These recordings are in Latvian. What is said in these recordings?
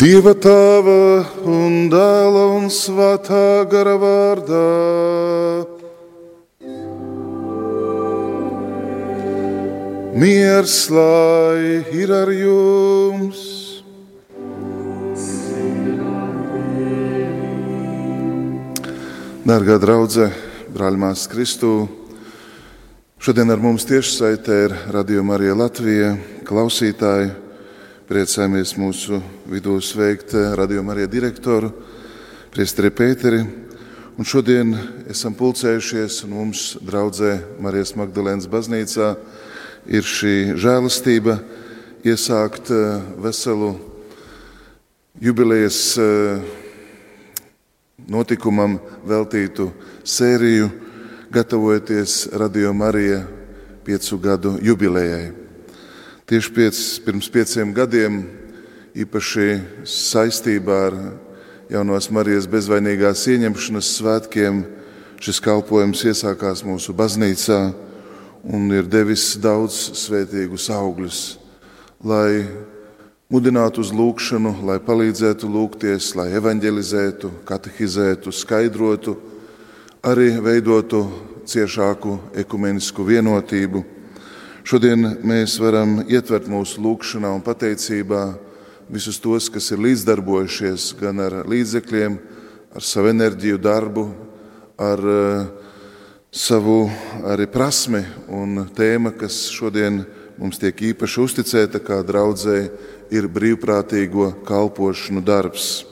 Dieva tēva un dēla un svētā gara vārdā. Miers lai ir ar jums! Dārgā draudzene, brāļmās Kristū, šodien ar mums tiešsaitē ir Radio Marija Latvija klausītāji. Priecājamies mūsu vidū sveikt Radio Marija direktoru, Priesteri Pēteri. Un šodien esam pulcējušies un mums draudzē Marijas Magdalēnas baznīcā ir šī žēlastība iesākt eh, veselu jubilejas eh, notikumam veltītu sēriju, gatavojoties Radio Marija piecu gadu jubilejai. Tieši piec, pirms pieciem gadiem, īpaši saistībā ar jaunās Marijas bezvainīgās ieņemšanas svētkiem, šis kalpojums iesākās mūsu baznīcā un ir devis daudz svētīgus augļus, lai mudinātu uz lūgšanu, lai palīdzētu lūgties, lai evanģelizētu, katehizētu, skaidrotu, arī veidotu ciešāku ekumenisku vienotību Šodien mēs varam ietvert mūsu lūgšanā un pateicībā visus tos, kas ir līdzdarbojušies gan ar līdzekļiem, ar savu enerģiju, darbu, ar uh, savu arī prasmi un tēma, kas šodien mums tiek īpaši uzticēta kā draudzēji, ir brīvprātīgo kalpošanu darbs.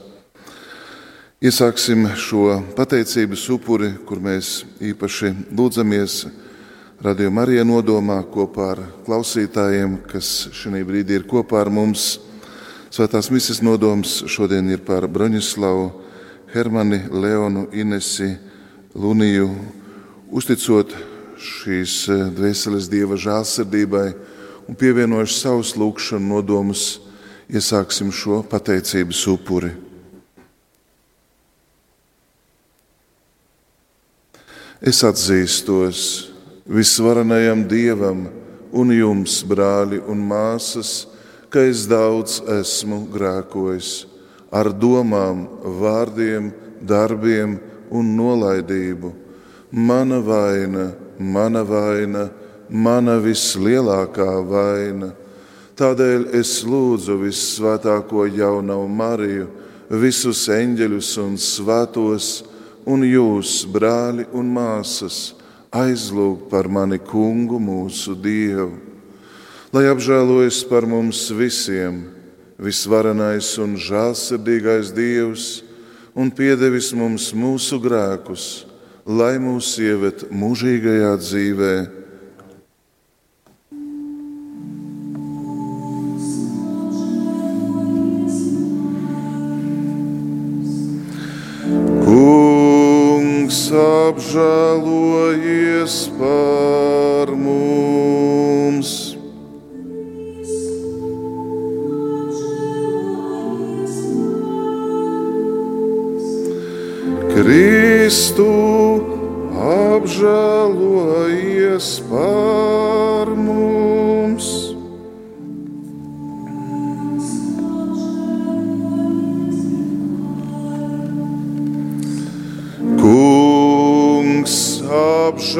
Iesāksim šo pateicības upuri, kur mēs īpaši lūdzamies Radio Marija nodomā kopā ar klausītājiem, kas šī brīdī ir kopā ar mums. Svētās misijas nodoms šodien ir par Broņislavu, Hermani, Leonu, Inesi, Luniju, uzticot šīs eh, dvēseles dieva žēlsirdībai un pievienojuši savus lūgšanu nodomus, iesāksim šo pateicības upuri. Es atzīstos, visvarenajam Dievam un jums, brāļi un māsas, ka es daudz esmu grēkojis ar domām, vārdiem, darbiem un nolaidību. Mana vaina, mana vaina, mana vislielākā vaina. Tādēļ es lūdzu visvētāko jaunu Mariju, visus eņģeļus un svētos, un jūs, brāļi un māsas aizlūg par mani kungu mūsu Dievu, lai apžēlojas par mums visiem, visvarenais un žēlsirdīgais Dievs, un piedevis mums mūsu grēkus, lai mūs ievet mūžīgajā dzīvēm apžēlojies par mums. Kristu apžēlojies par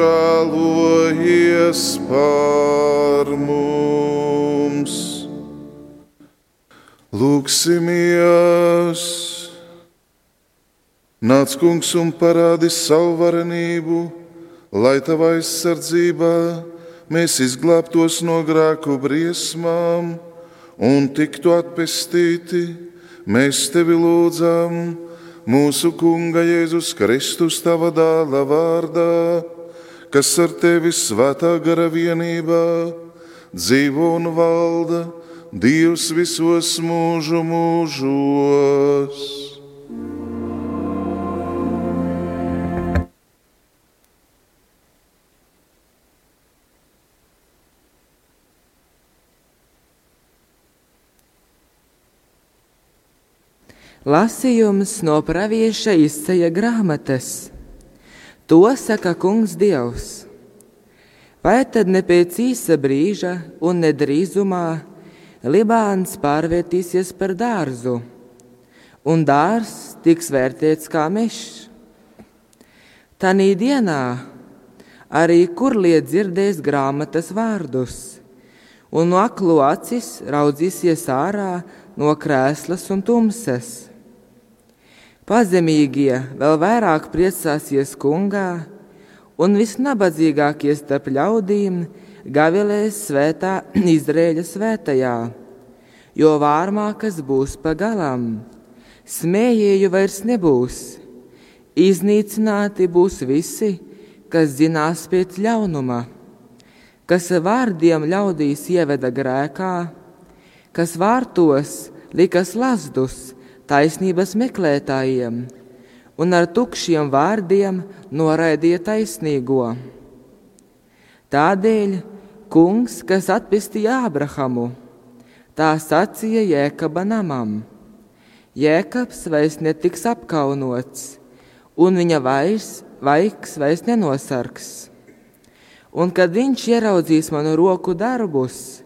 apžēlojies par mums. Lūksimies! Nāc, kungs, un parādi savu varenību, lai tavā aizsardzībā mēs izglābtos no grēku briesmām un tiktu atpestīti. Mēs tevi lūdzam, mūsu Kunga Jēzus Kristus, tava dēla vārdā kas ar tevi svētā gara vienībā dzīvo un valda Dievs visos mūžu mūžos. Lasījums no pravieša izceļa grāmatas. To saka Kungs Dievs. Vai tad ne pēc īsa brīža un nedrīzumā Libāns pārvērtīsies par dārzu, un dārs tiks vērtēts kā mežs. Tanī dienā arī kur liet dzirdēs grāmatas vārdus, un no aklo acis raudzīsies ārā no krēslas un tumses. Pazemīgie vēl vairāk priecāsies kungā, un visnabadzīgākie starp ļaudīm gavilēs svētā Izrēļa svētajā, jo vārmākas būs pagalām, smējēju vairs nebūs, iznīcināti būs visi, kas zinās pēc ļaunuma, kas vārdiem ļaudīs ieveda grēkā, kas vārtos likas lazdus taisnības meklētājiem un ar tukšiem vārdiem noraidīja taisnīgo. Tādēļ kungs, kas atpestīja Ābrahamu, tā sacīja Jēkaba namam. Jēkabs vairs netiks apkaunots, un viņa vairs vaiks vairs nenosargs. Un kad viņš ieraudzīs manu roku darbus,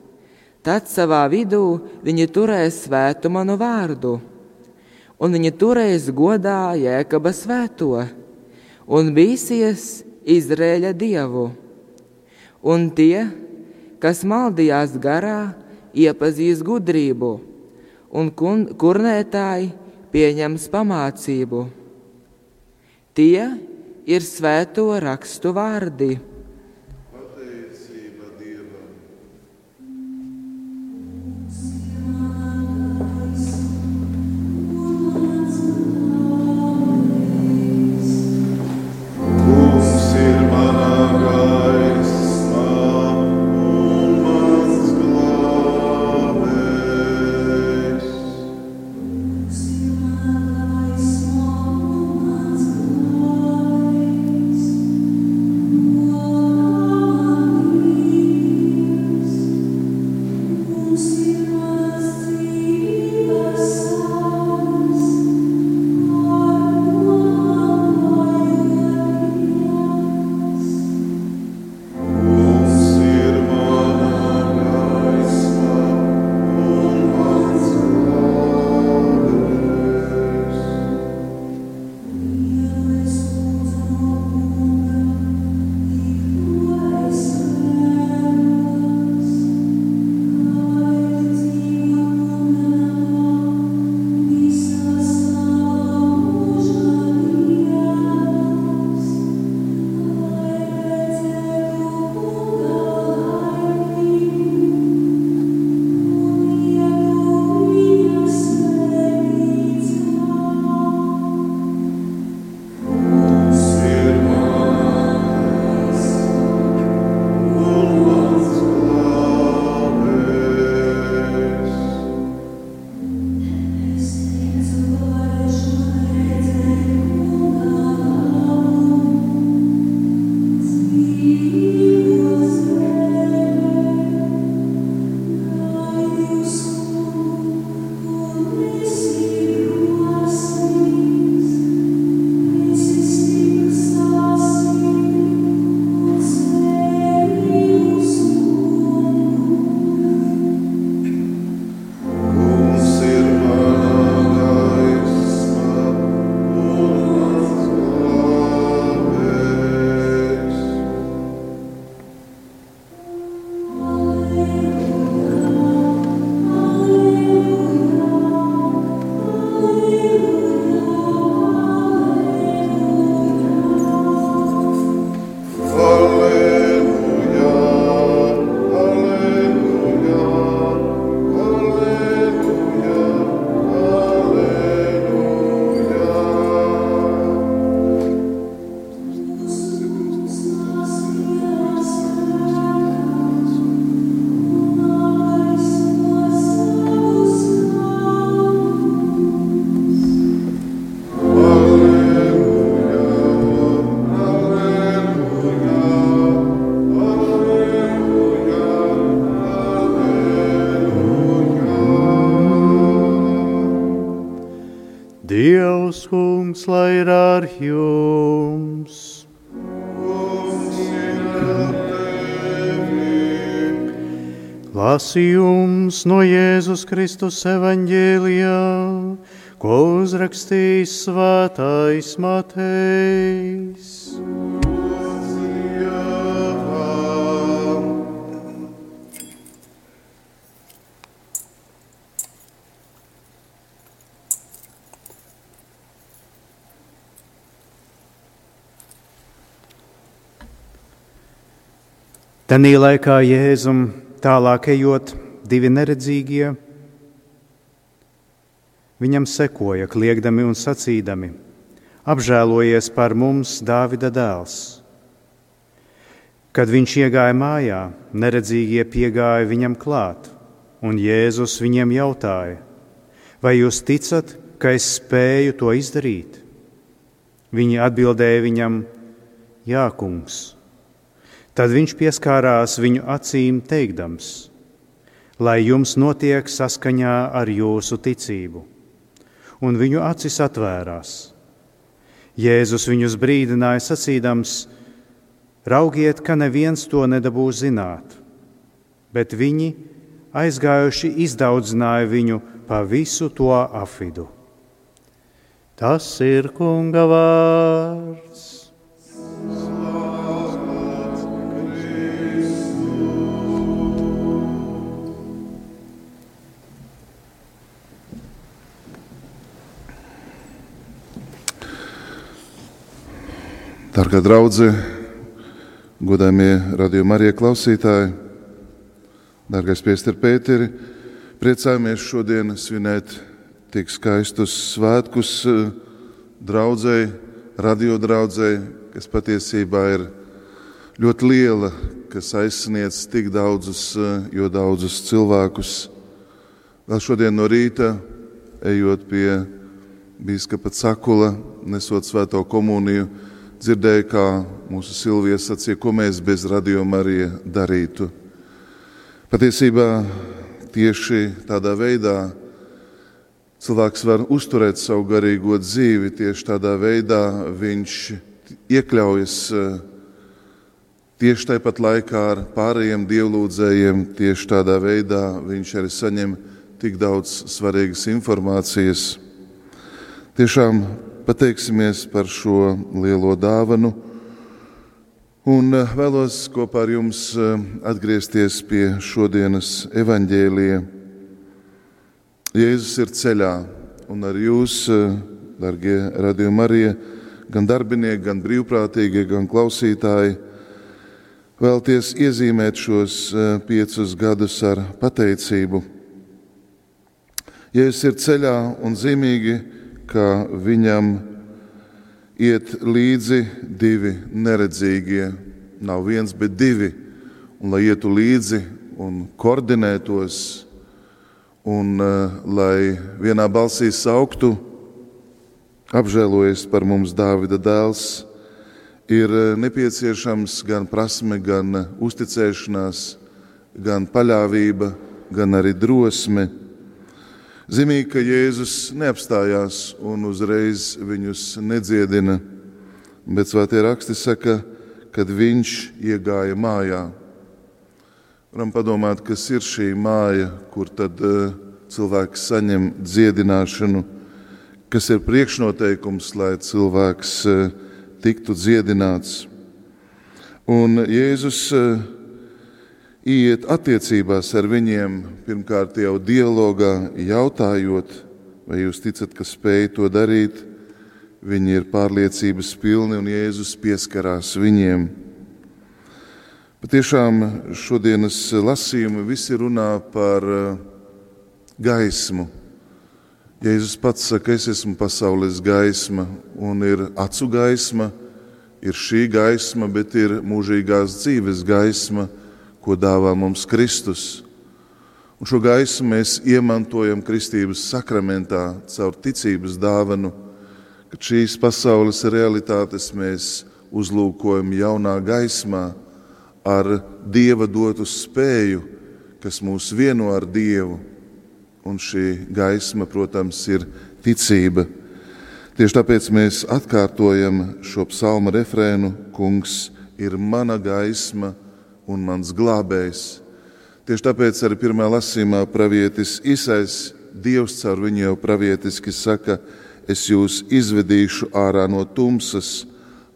tad savā vidū viņi turēs svētu manu vārdu, un viņi turēs godā jēkaba svēto, un bīsies Izrēļa dievu. Un tie, kas maldījās garā, iepazīs gudrību, un kurnētāji pieņems pamācību. Tie, ir svēto rakstu vārdi. Lasījums no Jēzus Kristus evaņģēlijā, ko uzrakstījis svētais Matejs. Tanī laikā Jēzum tālāk ejot, divi neredzīgie viņam sekoja, kliegdami un sacīdami: Apžēlojies par mums, Dāvida dēls! Kad viņš iegāja mājā, neredzīgie piegāja viņam klāt, un Jēzus viņiem jautāja: Vai jūs ticat, ka es spēju to izdarīt? Viņi atbildēja viņam: Jā, kungs! Tad viņš pieskārās viņu acīm, teikdams: Lai jums notiek saskaņā ar jūsu ticību, un viņu acis atvērās. Jēzus viņus brīdināja, sacīdams: Raugiet, ka neviens to nedabūs zināt, bet viņi aizgājuši izdaudzināja viņu pa visu to afidu. Tas ir kunga vārds. Dārgā draudzene, godājumie radījuma arī klausītāji, dārgais Piester Pēteri, priecājamies šodien svinēt tik skaistus svētkus eh, draudzēji, radio draudzēji, kas patiesībā ir ļoti liela, kas aizsniedz tik daudzus, eh, jo daudzus cilvēkus. Vēl šodien no rīta, ejot pie bīskapa Cakula, nesot svēto komuniju, dzirdēju, kā mūsu Silvija sacīja, ko mēs bez radījuma arī darītu. Patiesībā tieši tādā veidā cilvēks var uzturēt savu garīgo dzīvi, tieši tādā veidā viņš iekļaujas tieši tāpat laikā ar pārējiem dievlūdzējiem, tieši tādā veidā viņš arī saņem tik daudz svarīgas informācijas. Tiešām pateiksimies par šo lielo dāvanu. Un eh, vēlos kopā ar jums eh, atgriezties pie šodienas evaņģēlija. Jēzus ir ceļā, un ar jūs, eh, darbie radījumi, arī gan darbinieki, gan brīvprātīgie, gan klausītāji, vēlties iezīmēt šos piecus gadus ar pateicību. Jēzus ir ceļā un zīmīgi ka viņam iet līdzi divi neredzīgie. Nav viens, bet divi. Un, lai ietu līdzi un koordinētos, un uh, lai vienā balsī sauktu, apžēlojies par mums Dāvida dēls, ir uh, nepieciešams gan prasme, gan uh, uzticēšanās, gan paļāvība, gan arī drosme Zīmīgi, ka Jēzus neapstājās un uzreiz viņus nedziedina, bet svētie raksti saka, kad viņš iegāja mājā. Varam padomāt, kas ir šī māja, kur tad uh, cilvēks saņem dziedināšanu, kas ir priekšnoteikums, lai cilvēks uh, tiktu dziedināts. Un Jēzus uh, iet attiecībās ar viņiem, pirmkārt jau dialogā, jautājot, vai jūs ticat, ka spēj to darīt. Viņi ir pārliecības pilni un Jēzus pieskarās viņiem. Patiešām šodienas lasījumi visi runā par eh, gaismu. Jēzus pats saka, es esmu pasaules gaisma un ir acu gaisma, ir šī gaisma, bet ir mūžīgās dzīves gaisma ko dāvā mums Kristus. Un šo gaisu mēs iemantojam kristības sakramentā caur ticības dāvanu, kad šīs pasaules realitātes mēs uzlūkojam jaunā gaismā ar Dieva dotu spēju, kas mūs vieno ar Dievu. Un šī gaisma, protams, ir ticība. Tieši tāpēc mēs atkārtojam šo psalma refrēnu: Kungs ir mana gaisma, un mans glābējs. Tieši tāpēc arī pirmā lasīmā pravietis Isais Dievs caur viņu jau pravietiski saka, es jūs izvedīšu ārā no tumsas,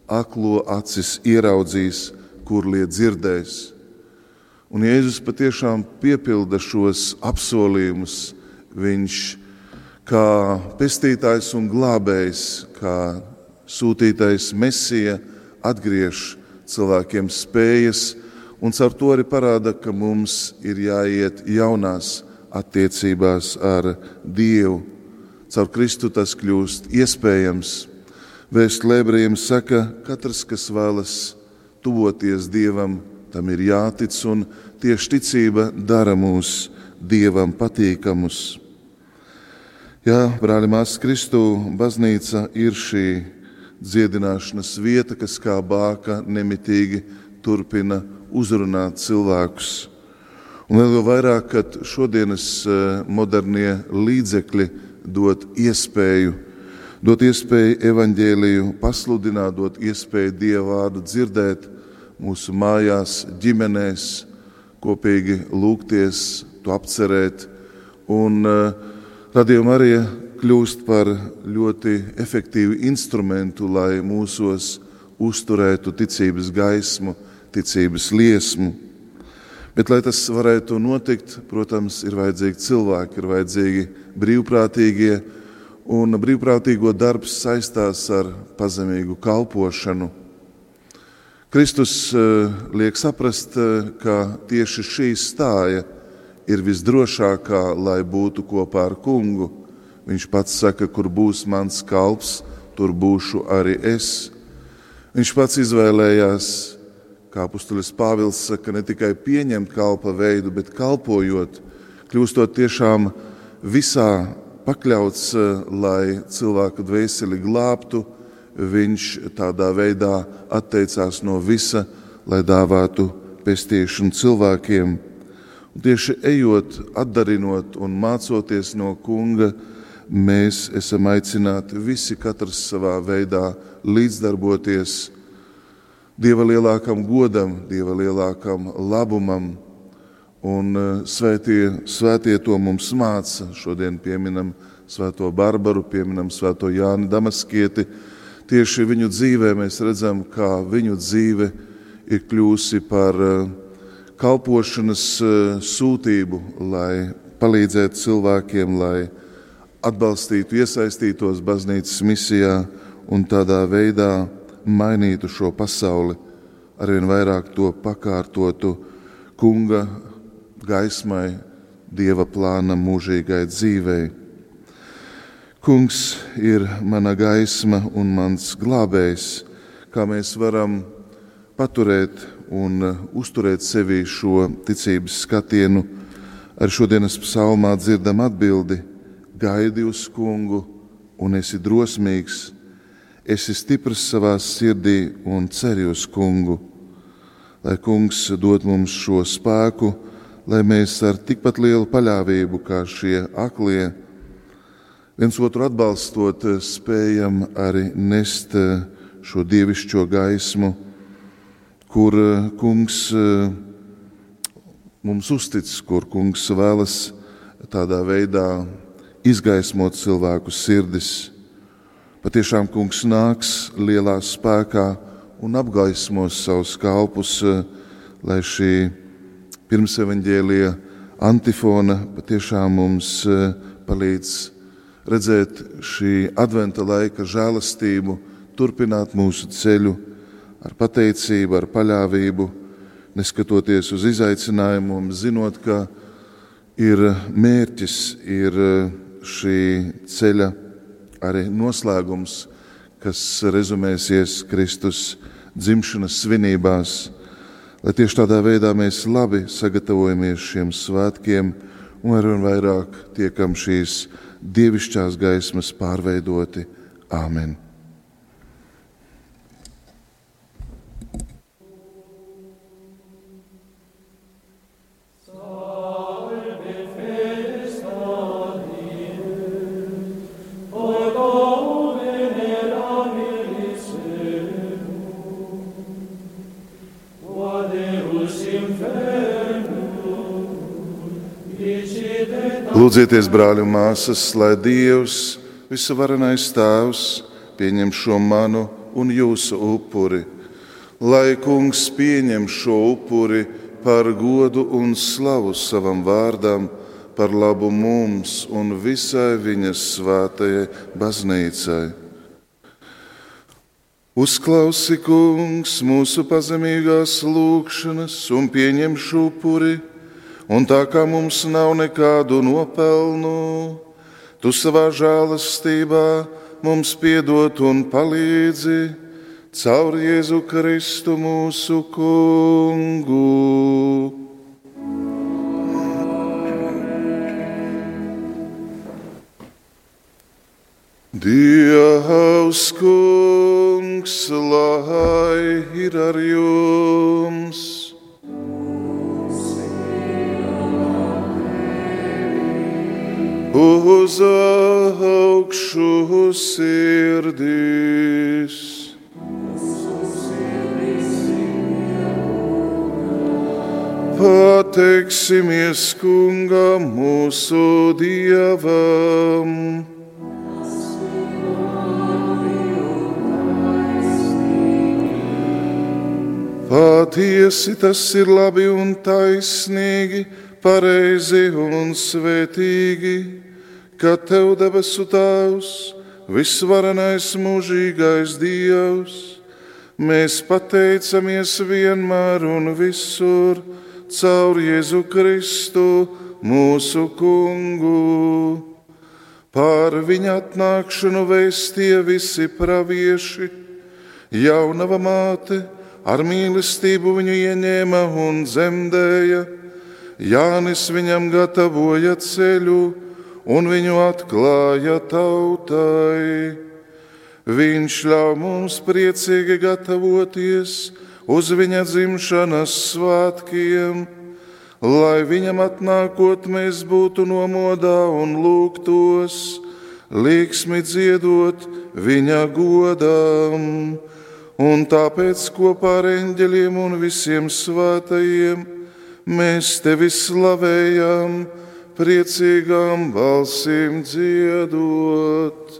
aklo acis ieraudzīs, kur liet dzirdēs. Un Jēzus patiešām piepilda šos apsolījumus. Viņš kā pestītājs un glābējs, kā sūtītais mesija atgriež cilvēkiem spējas, un caur to arī parāda, ka mums ir jāiet jaunās attiecībās ar Dievu. Caur Kristu tas kļūst iespējams. Vēst Lēbriem saka, katrs, kas vēlas tuvoties Dievam, tam ir jātic, un tieši ticība dara mūs Dievam patīkamus. Jā, brāli, māsas Kristu baznīca ir šī dziedināšanas vieta, kas kā bāka nemitīgi turpina uzrunāt cilvēkus. Un vēl vairāk, kad šodienas eh, modernie līdzekļi dod iespēju, dot iespēju evaņģēliju pasludināt, dot iespēju Dieva vārdu dzirdēt mūsu mājās, ģimenēs, kopīgi lūgties, to apcerēt. Un uh, radījuma arī kļūst par ļoti efektīvu instrumentu, lai mūsos uzturētu ticības gaismu, ticības liesmu. Bet, lai tas varētu notikt, protams, ir vajadzīgi cilvēki, ir vajadzīgi brīvprātīgie, un brīvprātīgo darbs saistās ar pazemīgu kalpošanu. Kristus uh, liek saprast, uh, ka tieši šī stāja ir visdrošākā, lai būtu kopā ar kungu, Viņš pats saka, kur būs mans kalps, tur būšu arī es. Viņš pats izvēlējās, kā apustulis Pāvils saka, ne tikai pieņemt kalpa veidu, bet kalpojot, kļūstot tiešām visā pakļauts, lai cilvēku dvēseli glābtu. Viņš tādā veidā atteicās no visa, lai dāvātu pestīšanu cilvēkiem. Un tieši ejot, atdarinot un mācoties no kunga, mēs esam aicināti visi katrs savā veidā līdzdarboties Dieva lielākam godam, Dieva lielākam labumam. Un e, svētie, svētie to mums māca. Šodien pieminam Svēto Barbaru, pieminam Svēto Jāni Damaskieti. Tieši viņu dzīvē mēs redzam, kā viņu dzīve ir kļūsi par e, kalpošanas e, sūtību, lai palīdzētu cilvēkiem, lai atbalstītu iesaistītos baznīcas misijā un tādā veidā mainītu šo pasauli, arvien vairāk to pakārtotu kunga gaismai, dieva plāna mūžīgai dzīvei. Kungs ir mana gaisma un mans glābējs, kā mēs varam paturēt un uzturēt sevī šo ticības skatienu. Ar šodienas psalmā dzirdam atbildi gaidi uz kungu un esi drosmīgs, esi stiprs savā sirdī un ceri uz kungu. Lai kungs dod mums šo spēku, lai mēs ar tikpat lielu paļāvību kā šie aklie, viens otru atbalstot, spējam arī nest šo dievišķo gaismu, kur kungs mums uztic, kur kungs vēlas tādā veidā izgaismot cilvēku sirdis. Patiešām kungs nāks lielā spēkā un apgaismos savus kalpus, eh, lai šī pirmsevaņģēlija antifona patiešām mums eh, palīdz redzēt šī adventa laika žēlastību, turpināt mūsu ceļu ar pateicību, ar paļāvību, neskatoties uz izaicinājumu, zinot, ka ir mērķis, ir šī ceļa arī noslēgums, kas rezumēsies Kristus dzimšanas svinībās, lai tieši tādā veidā mēs labi sagatavojamies šiem svētkiem un arvien vairāk tiekam šīs dievišķās gaismas pārveidoti. Āmen! Lūdzieties, brāļi un māsas, lai Dievs, visvarenais Tēvs, pieņem šo manu un jūsu upuri, lai Kungs pieņem šo upuri par godu un slavu savam vārdam, par labu mums un visai viņas svētajai baznīcai. Uzklausi, Kungs, mūsu pazemīgās lūgšanas un pieņem šo upuri un tā kā mums nav nekādu nopelnu, tu savā žēlastībā mums piedot un palīdzi caur Jēzu Kristu mūsu kungu. Dievs, kungs, lai ir ar jums! Uz augšu sirdīs. Pateiksimies kungam mūsu dievam. Patiesi tas ir labi un taisnīgi, pareizi un svētīgi ka Tev debesu Tēvs, visvarenais mūžīgais Dievs, mēs pateicamies vienmēr un visur caur Jēzu Kristu, mūsu kungu. Pār viņa atnākšanu vēstīja visi pravieši, jaunava māte ar mīlestību viņu ieņēma un dzemdēja. Jānis viņam gatavoja ceļu, un viņu atklāja tautai. Viņš ļauj mums priecīgi gatavoties uz viņa dzimšanas svētkiem, lai viņam atnākot mēs būtu nomodā un lūgtos, līksmi dziedot viņa godam. Un tāpēc kopā ar eņģeļiem un visiem svētajiem mēs tevi slavējam priecīgām balsīm dziedot.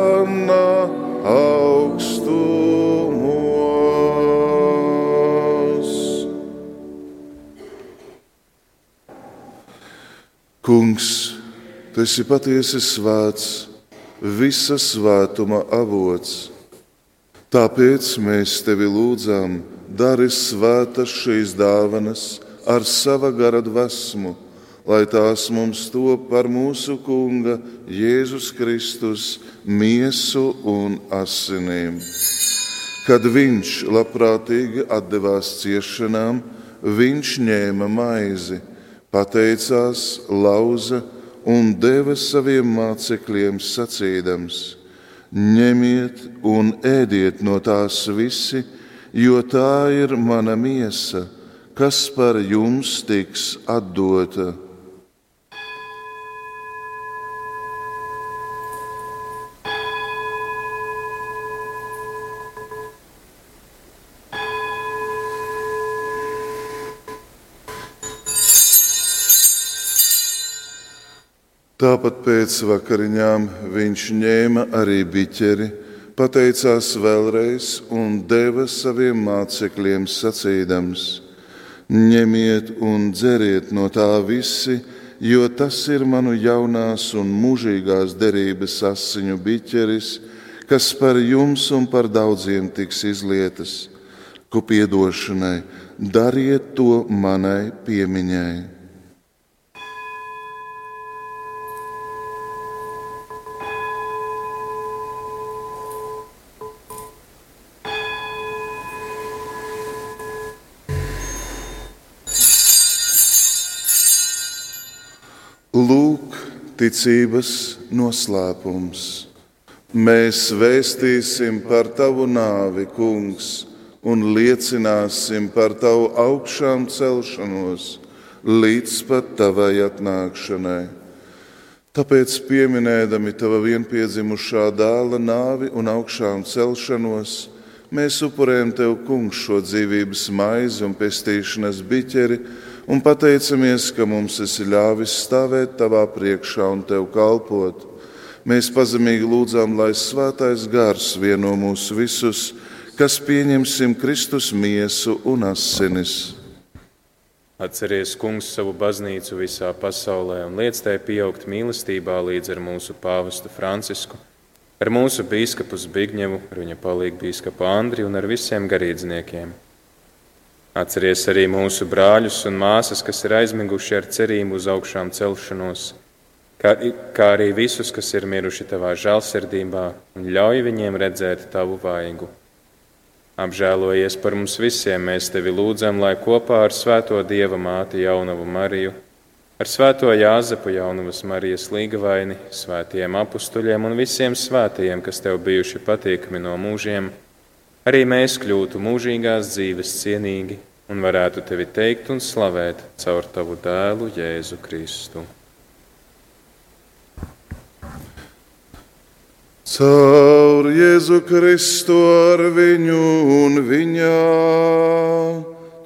tu esi patiesi svēts, visa svētuma avots. Tāpēc mēs tevi lūdzam, dari svētas šīs dāvanas ar sava gara dvēsmu, lai tās mums top par mūsu Kunga Jēzus Kristus miesu un asinīm. Kad viņš labprātīgi atdevās ciešanām, viņš ņēma maizi pateicās, lauza un deva saviem mācekļiem sacīdams: Ņemiet un ēdiet no tās visi, jo tā ir mana miesa, kas par jums tiks atdota. Tāpat pēc vakariņām viņš ņēma arī biķeri, pateicās vēlreiz un deva saviem mācekļiem sacīdams: Ņemiet un dzeriet no tā visi, jo tas ir manu jaunās un mūžīgās derības asiņu biķeris, kas par jums un par daudziem tiks izlietas, ko piedošanai, dariet to manai piemiņai. Ticības noslēpums. Mēs vēstīsim par tavu nāvi, kungs, un liecināsim par tavu augšām celšanos līdz pat tavai atnākšanai. Tāpēc, pieminēdami tava vienpiedzimušā dēla nāvi un augšām celšanos, mēs upurējam tev, kungs, šo dzīvības maizi un pestīšanas biķeri un pateicamies, ka mums esi ļāvis stāvēt tavā priekšā un tev kalpot. Mēs pazemīgi lūdzām, lai svētais gars vieno mūs visus, kas pieņemsim Kristus miesu un asinis. Atceries, Kungs, savu baznīcu visā pasaulē un liec tai pieaugt mīlestībā līdz ar mūsu pāvestu Francisku, ar mūsu bīskapu Zbigņevu, ar viņa palīgu bīskapu Andriju un ar visiem garīdzniekiem Atceries arī mūsu brāļus un māsas, kas ir aizmiguši ar cerību uz augšām celšanos, kā, kā arī visus, kas ir miruši tavā žēlsirdībā, un ļauj viņiem redzēt tavu vaigu. Apžēlojies par mums visiem, mēs tevi lūdzam, lai kopā ar Svēto Dieva māti Jaunavu Mariju, ar Svēto Jāzepu Jaunavas Marijas līgavaini, svētiem apustuļiem un visiem svētajiem, kas tev bijuši patīkami no mūžiem, arī mēs kļūtu mūžīgās dzīves cienīgi un varētu tevi teikt un slavēt caur tavu dēlu Jēzu Kristu. Caur Jēzu Kristu ar viņu un viņā,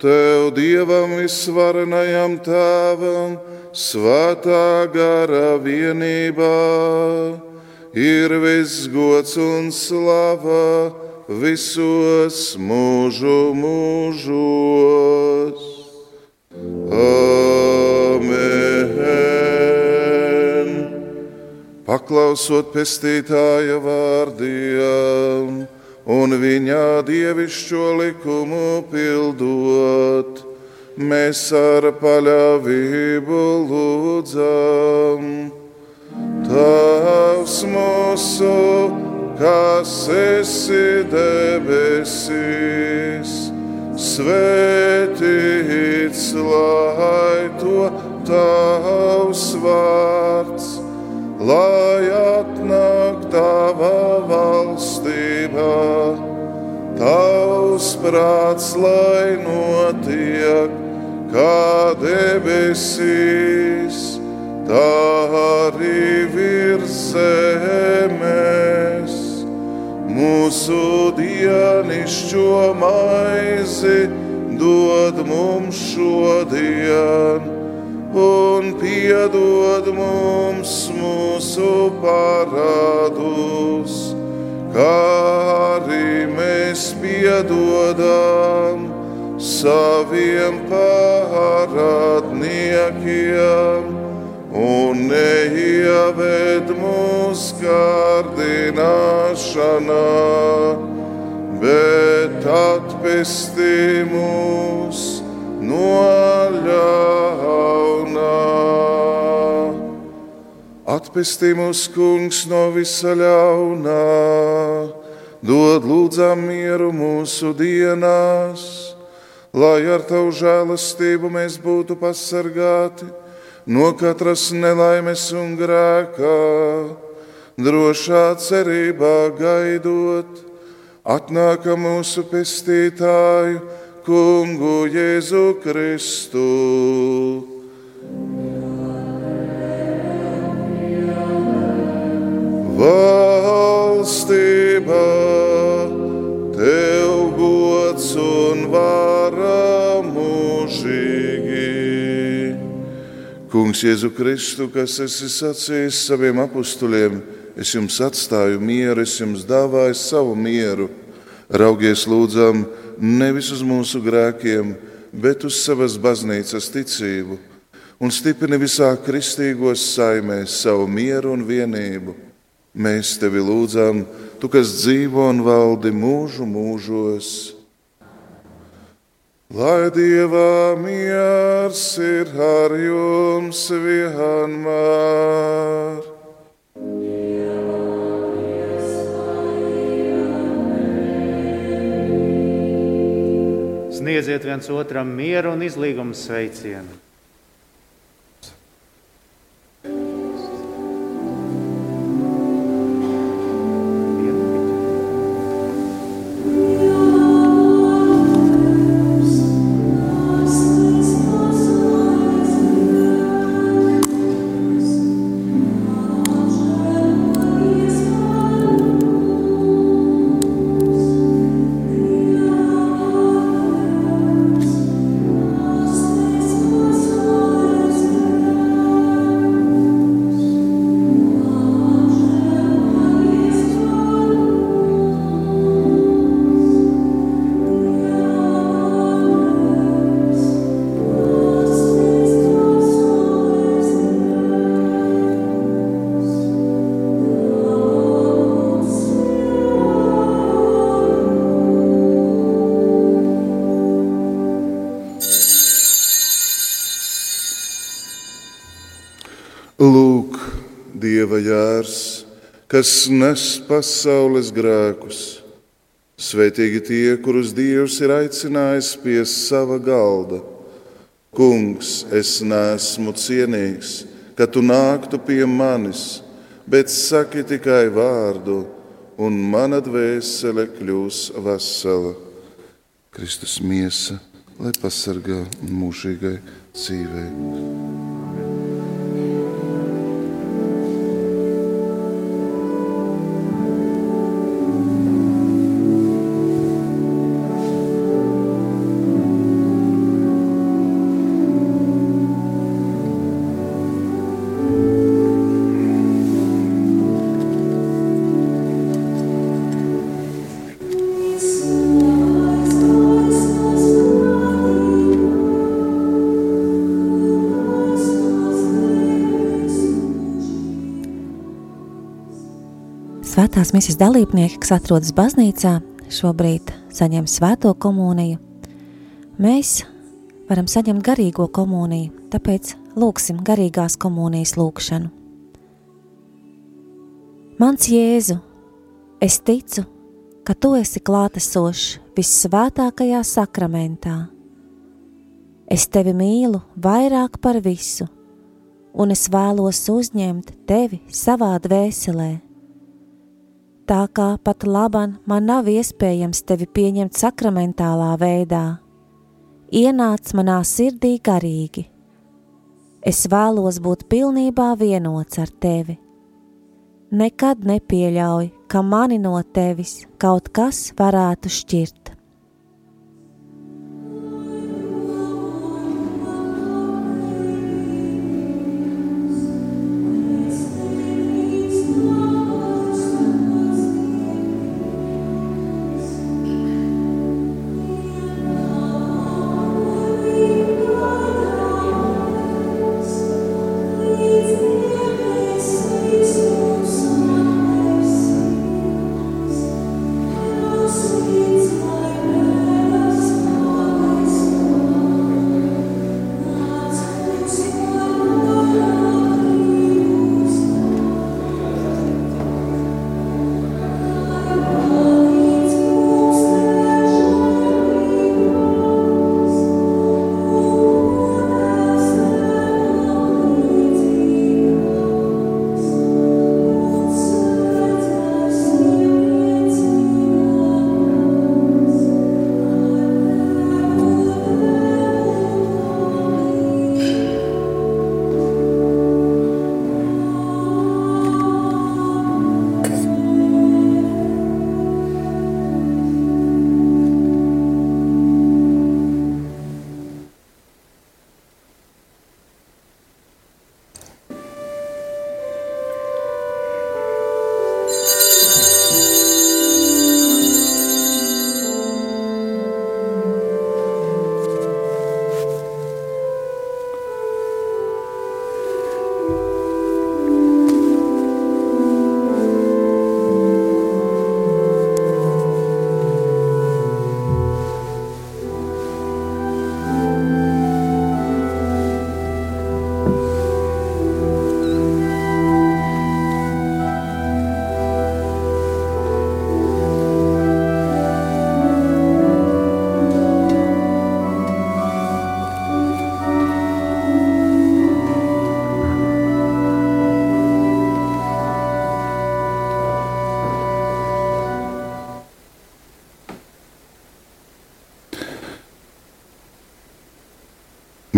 Tev Dievam visvarenajam Tēvam, svētā gara vienībā, ir viss gods un slava visos mūžu mūžos. Amen. Paklausot pestītāja vārdiem un viņa dievišķo likumu pildot, mēs ar paļāvību lūdzam. Tavs mūsu! Kas esi debesīs, svētīts lai to tavs vārds, lai atnāk tava valstība, tavs prāts, lai notiek kā debesīs, tā arī virs zemes mūsu dienišķo maizi dod mums šodien, un piedod mums mūsu parādus, kā arī mēs piedodam saviem parādniekiem un neieved mūsu kārdināšanā, bet atpestī mūs no ļaunā. Atpestī mūs, kungs, no visa ļaunā, dod lūdzam mieru mūsu dienās, lai ar tavu žēlastību mēs būtu pasargāti no katras nelaimes un grēkā, drošā cerībā gaidot, atnāka mūsu pestītāju, Kungu Jēzu Kristu. Valstība, tev gods un vara Kungs, Jēzu Kristu, kas esi sacījis saviem apstuļiem, es jums atstāju mieru, es jums dāvāju savu mieru. Raugies, lūdzam, nevis uz mūsu grēkiem, bet uz savas baznīcas ticību, un stiprini visā kristīgos saimēs savu mieru un vienību. Mēs tevi lūdzam, tu, kas dzīvo un valdi mūžu mūžos. Lai Dievā miers ir ar jums vienmēr. Sniedziet viens otram mieru un izlīgumu sveicienu. Kas nes pasaules grēkus. Svētīgi tie, kurus Dievs ir aicinājis pie sava galda. Kungs, es neesmu cienīgs, ka tu nāktu pie manis, bet saki tikai vārdu, un mana dvēsele kļūs vesela. Kristus miesa, lai pasargā mūžīgai dzīvei. Svētās misijas dalībnieki, kas atrodas baznīcā, šobrīd saņem svēto komuniju. Mēs varam saņemt garīgo komuniju, tāpēc lūksim garīgās komunijas lūkšanu. Mans Jēzu, es ticu, ka Tu esi klātesošs vissvētākajā sakramentā. Es Tevi mīlu vairāk par visu, un es vēlos uzņemt Tevi savā dvēselē tā kā pat laban man nav iespējams tevi pieņemt sakramentālā veidā. Ienāc manā sirdī garīgi. Es vēlos būt pilnībā vienots ar tevi. Nekad nepieļauj, ka mani no tevis kaut kas varētu šķirt.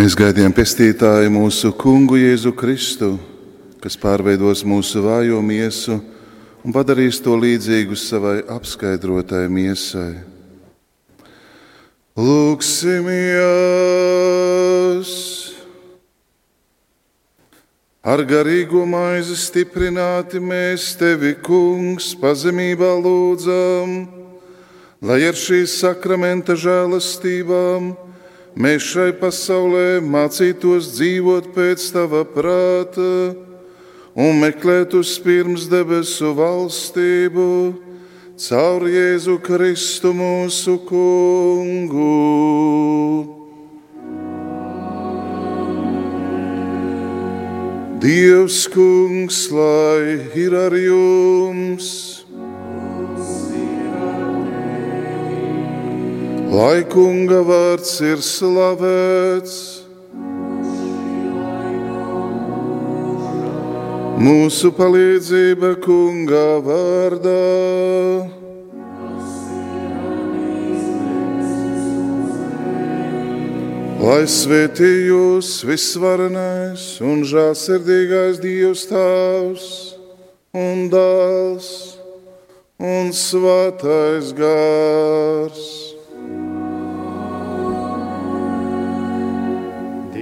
Mēs gaidījām pestītāju mūsu kungu Jēzu Kristu, kas pārveidos mūsu vājo miesu un padarīs to līdzīgu savai apskaidrotai miesai. Lūksimies! Ar garīgo maizi stiprināti mēs tevi, kungs, pazemībā lūdzam, lai ar šīs sakramenta žēlastībām mēs šai pasaulē mācītos dzīvot pēc tava prāta un meklēt uz pirms debesu valstību caur Jēzu Kristu mūsu kungu. Dievs, kungs, lai ir ar jums! Lai kunga vārds ir slavēts. Mūsu palīdzība kunga vārdā. Lai svētī jūs visvarenais un žāsirdīgais Dievs Tēvs un Dēls un Svētais Gārs.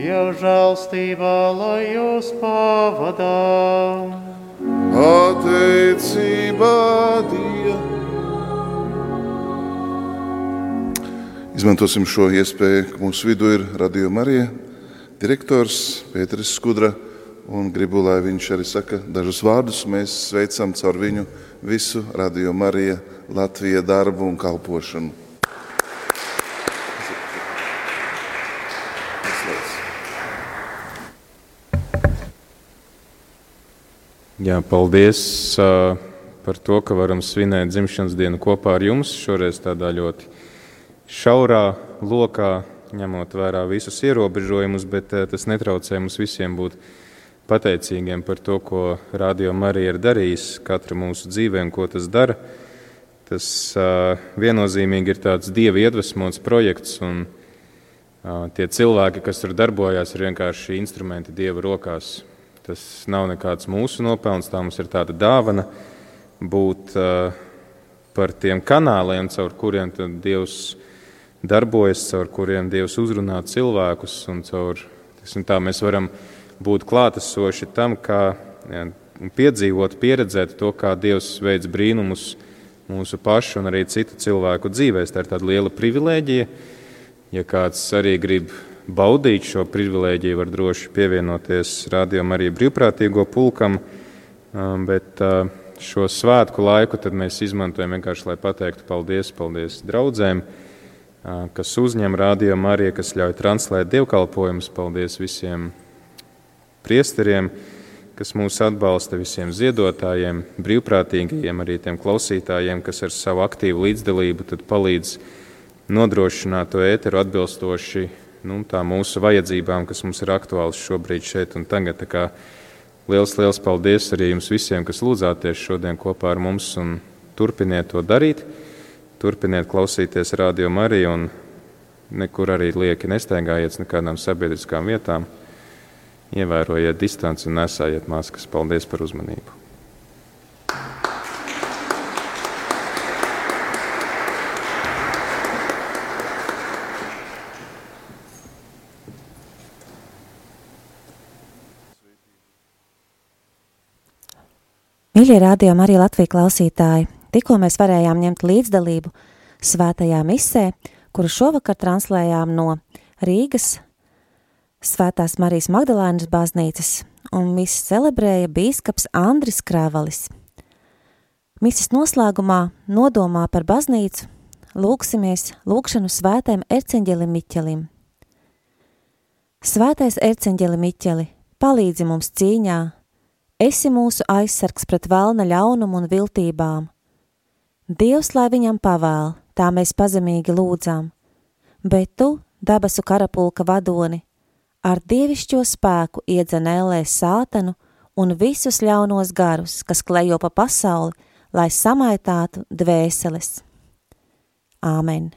Dieva žēlstībā, lai jūs pavadā. Pateicībā Dievam. Izmantosim šo iespēju, ka mūsu vidū ir Radio Marija direktors Pēteris Skudra. Gribu, lai viņš arī saka dažus vārdus. Mēs sveicam caur viņu visu Radio Marija Latvijas darbu un kalpošanu. Jā, paldies uh, par to, ka varam svinēt dzimšanas dienu kopā ar jums. Šoreiz tādā ļoti šaurā lokā, ņemot vērā visus ierobežojumus, bet uh, tas netraucē mums visiem būt pateicīgiem par to, ko Radio Marija ir darījis katra mūsu dzīvē un ko tas dara. Tas uh, viennozīmīgi ir tāds dieva iedvesmots projekts, un tie cilvēki, kas tur darbojās, ir vienkārši instrumenti dieva rokās. Tas nav nekāds mūsu nopelns, tā mums ir tāda dāvana būt uh, par tiem kanāliem, caur kuriem Dievs darbojas, caur kuriem Dievs uzrunā cilvēkus, caur tiksim, tā mēs varam būt klātesoši tam, kā ja, piedzīvot, pieredzēt to, kā Dievs veids brīnumus mūsu pašu un arī citu cilvēku dzīvēs. Tā ir tāda liela privilēģija. Ja kāds arī grib baudīt šo privilēģiju, var droši pievienoties rādījumam arī brīvprātīgo pulkam, um, bet uh, šo svētku laiku mēs izmantojam vienkārši, lai pateiktu paldies, paldies draudzēm, uh, kas uzņem rādījumu arī, kas ļauj translēt dievkalpojumus, paldies visiem priesteriem, kas mūs atbalsta, visiem ziedotājiem, brīvprātīgajiem, arī tiem klausītājiem, kas ar savu aktīvu līdzdalību palīdz nodrošināt to ēteru atbilstoši nu, mūsu vajadzībām, kas mums ir aktuāls šobrīd šeit un tagad. Liels, liels paldies arī jums visiem, kas lūdzāties šodien kopā ar mums un turpiniet to darīt. Turpiniet klausīties radio Mariju un nekur arī lieki nesteigājiet nekādām sabiedriskām vietām. Ievērojiet distanci un nesājiet maskas. Paldies par uzmanību! Mīļie rādījumi arī Latvijas klausītāji, tikko mēs varējām ņemt līdzdalību svētajā misē, kuru šovakar translējām no Rīgas Svētās Marijas Magdalēnas baznīcas, un visu celebrēja bīskaps Andris Krāvalis. Mises noslēgumā nodomā par baznīcu lūksimies lūkšanu svētajam Erceņģelim Miķelim. Svētais Erceņģeli Miķeli, palīdzi mums cīņā Esi mūsu aizsargs pret vēlna ļaunumu un viltībām. Dievs, lai viņam pavēl, tā mēs pazemīgi lūdzām, bet tu, dabasu karapulka vadoni, ar dievišķo spēku iedzenēlē sātanu un visus ļaunos garus, kas klejo pa pasauli, lai samaitātu dvēseles. Āmen!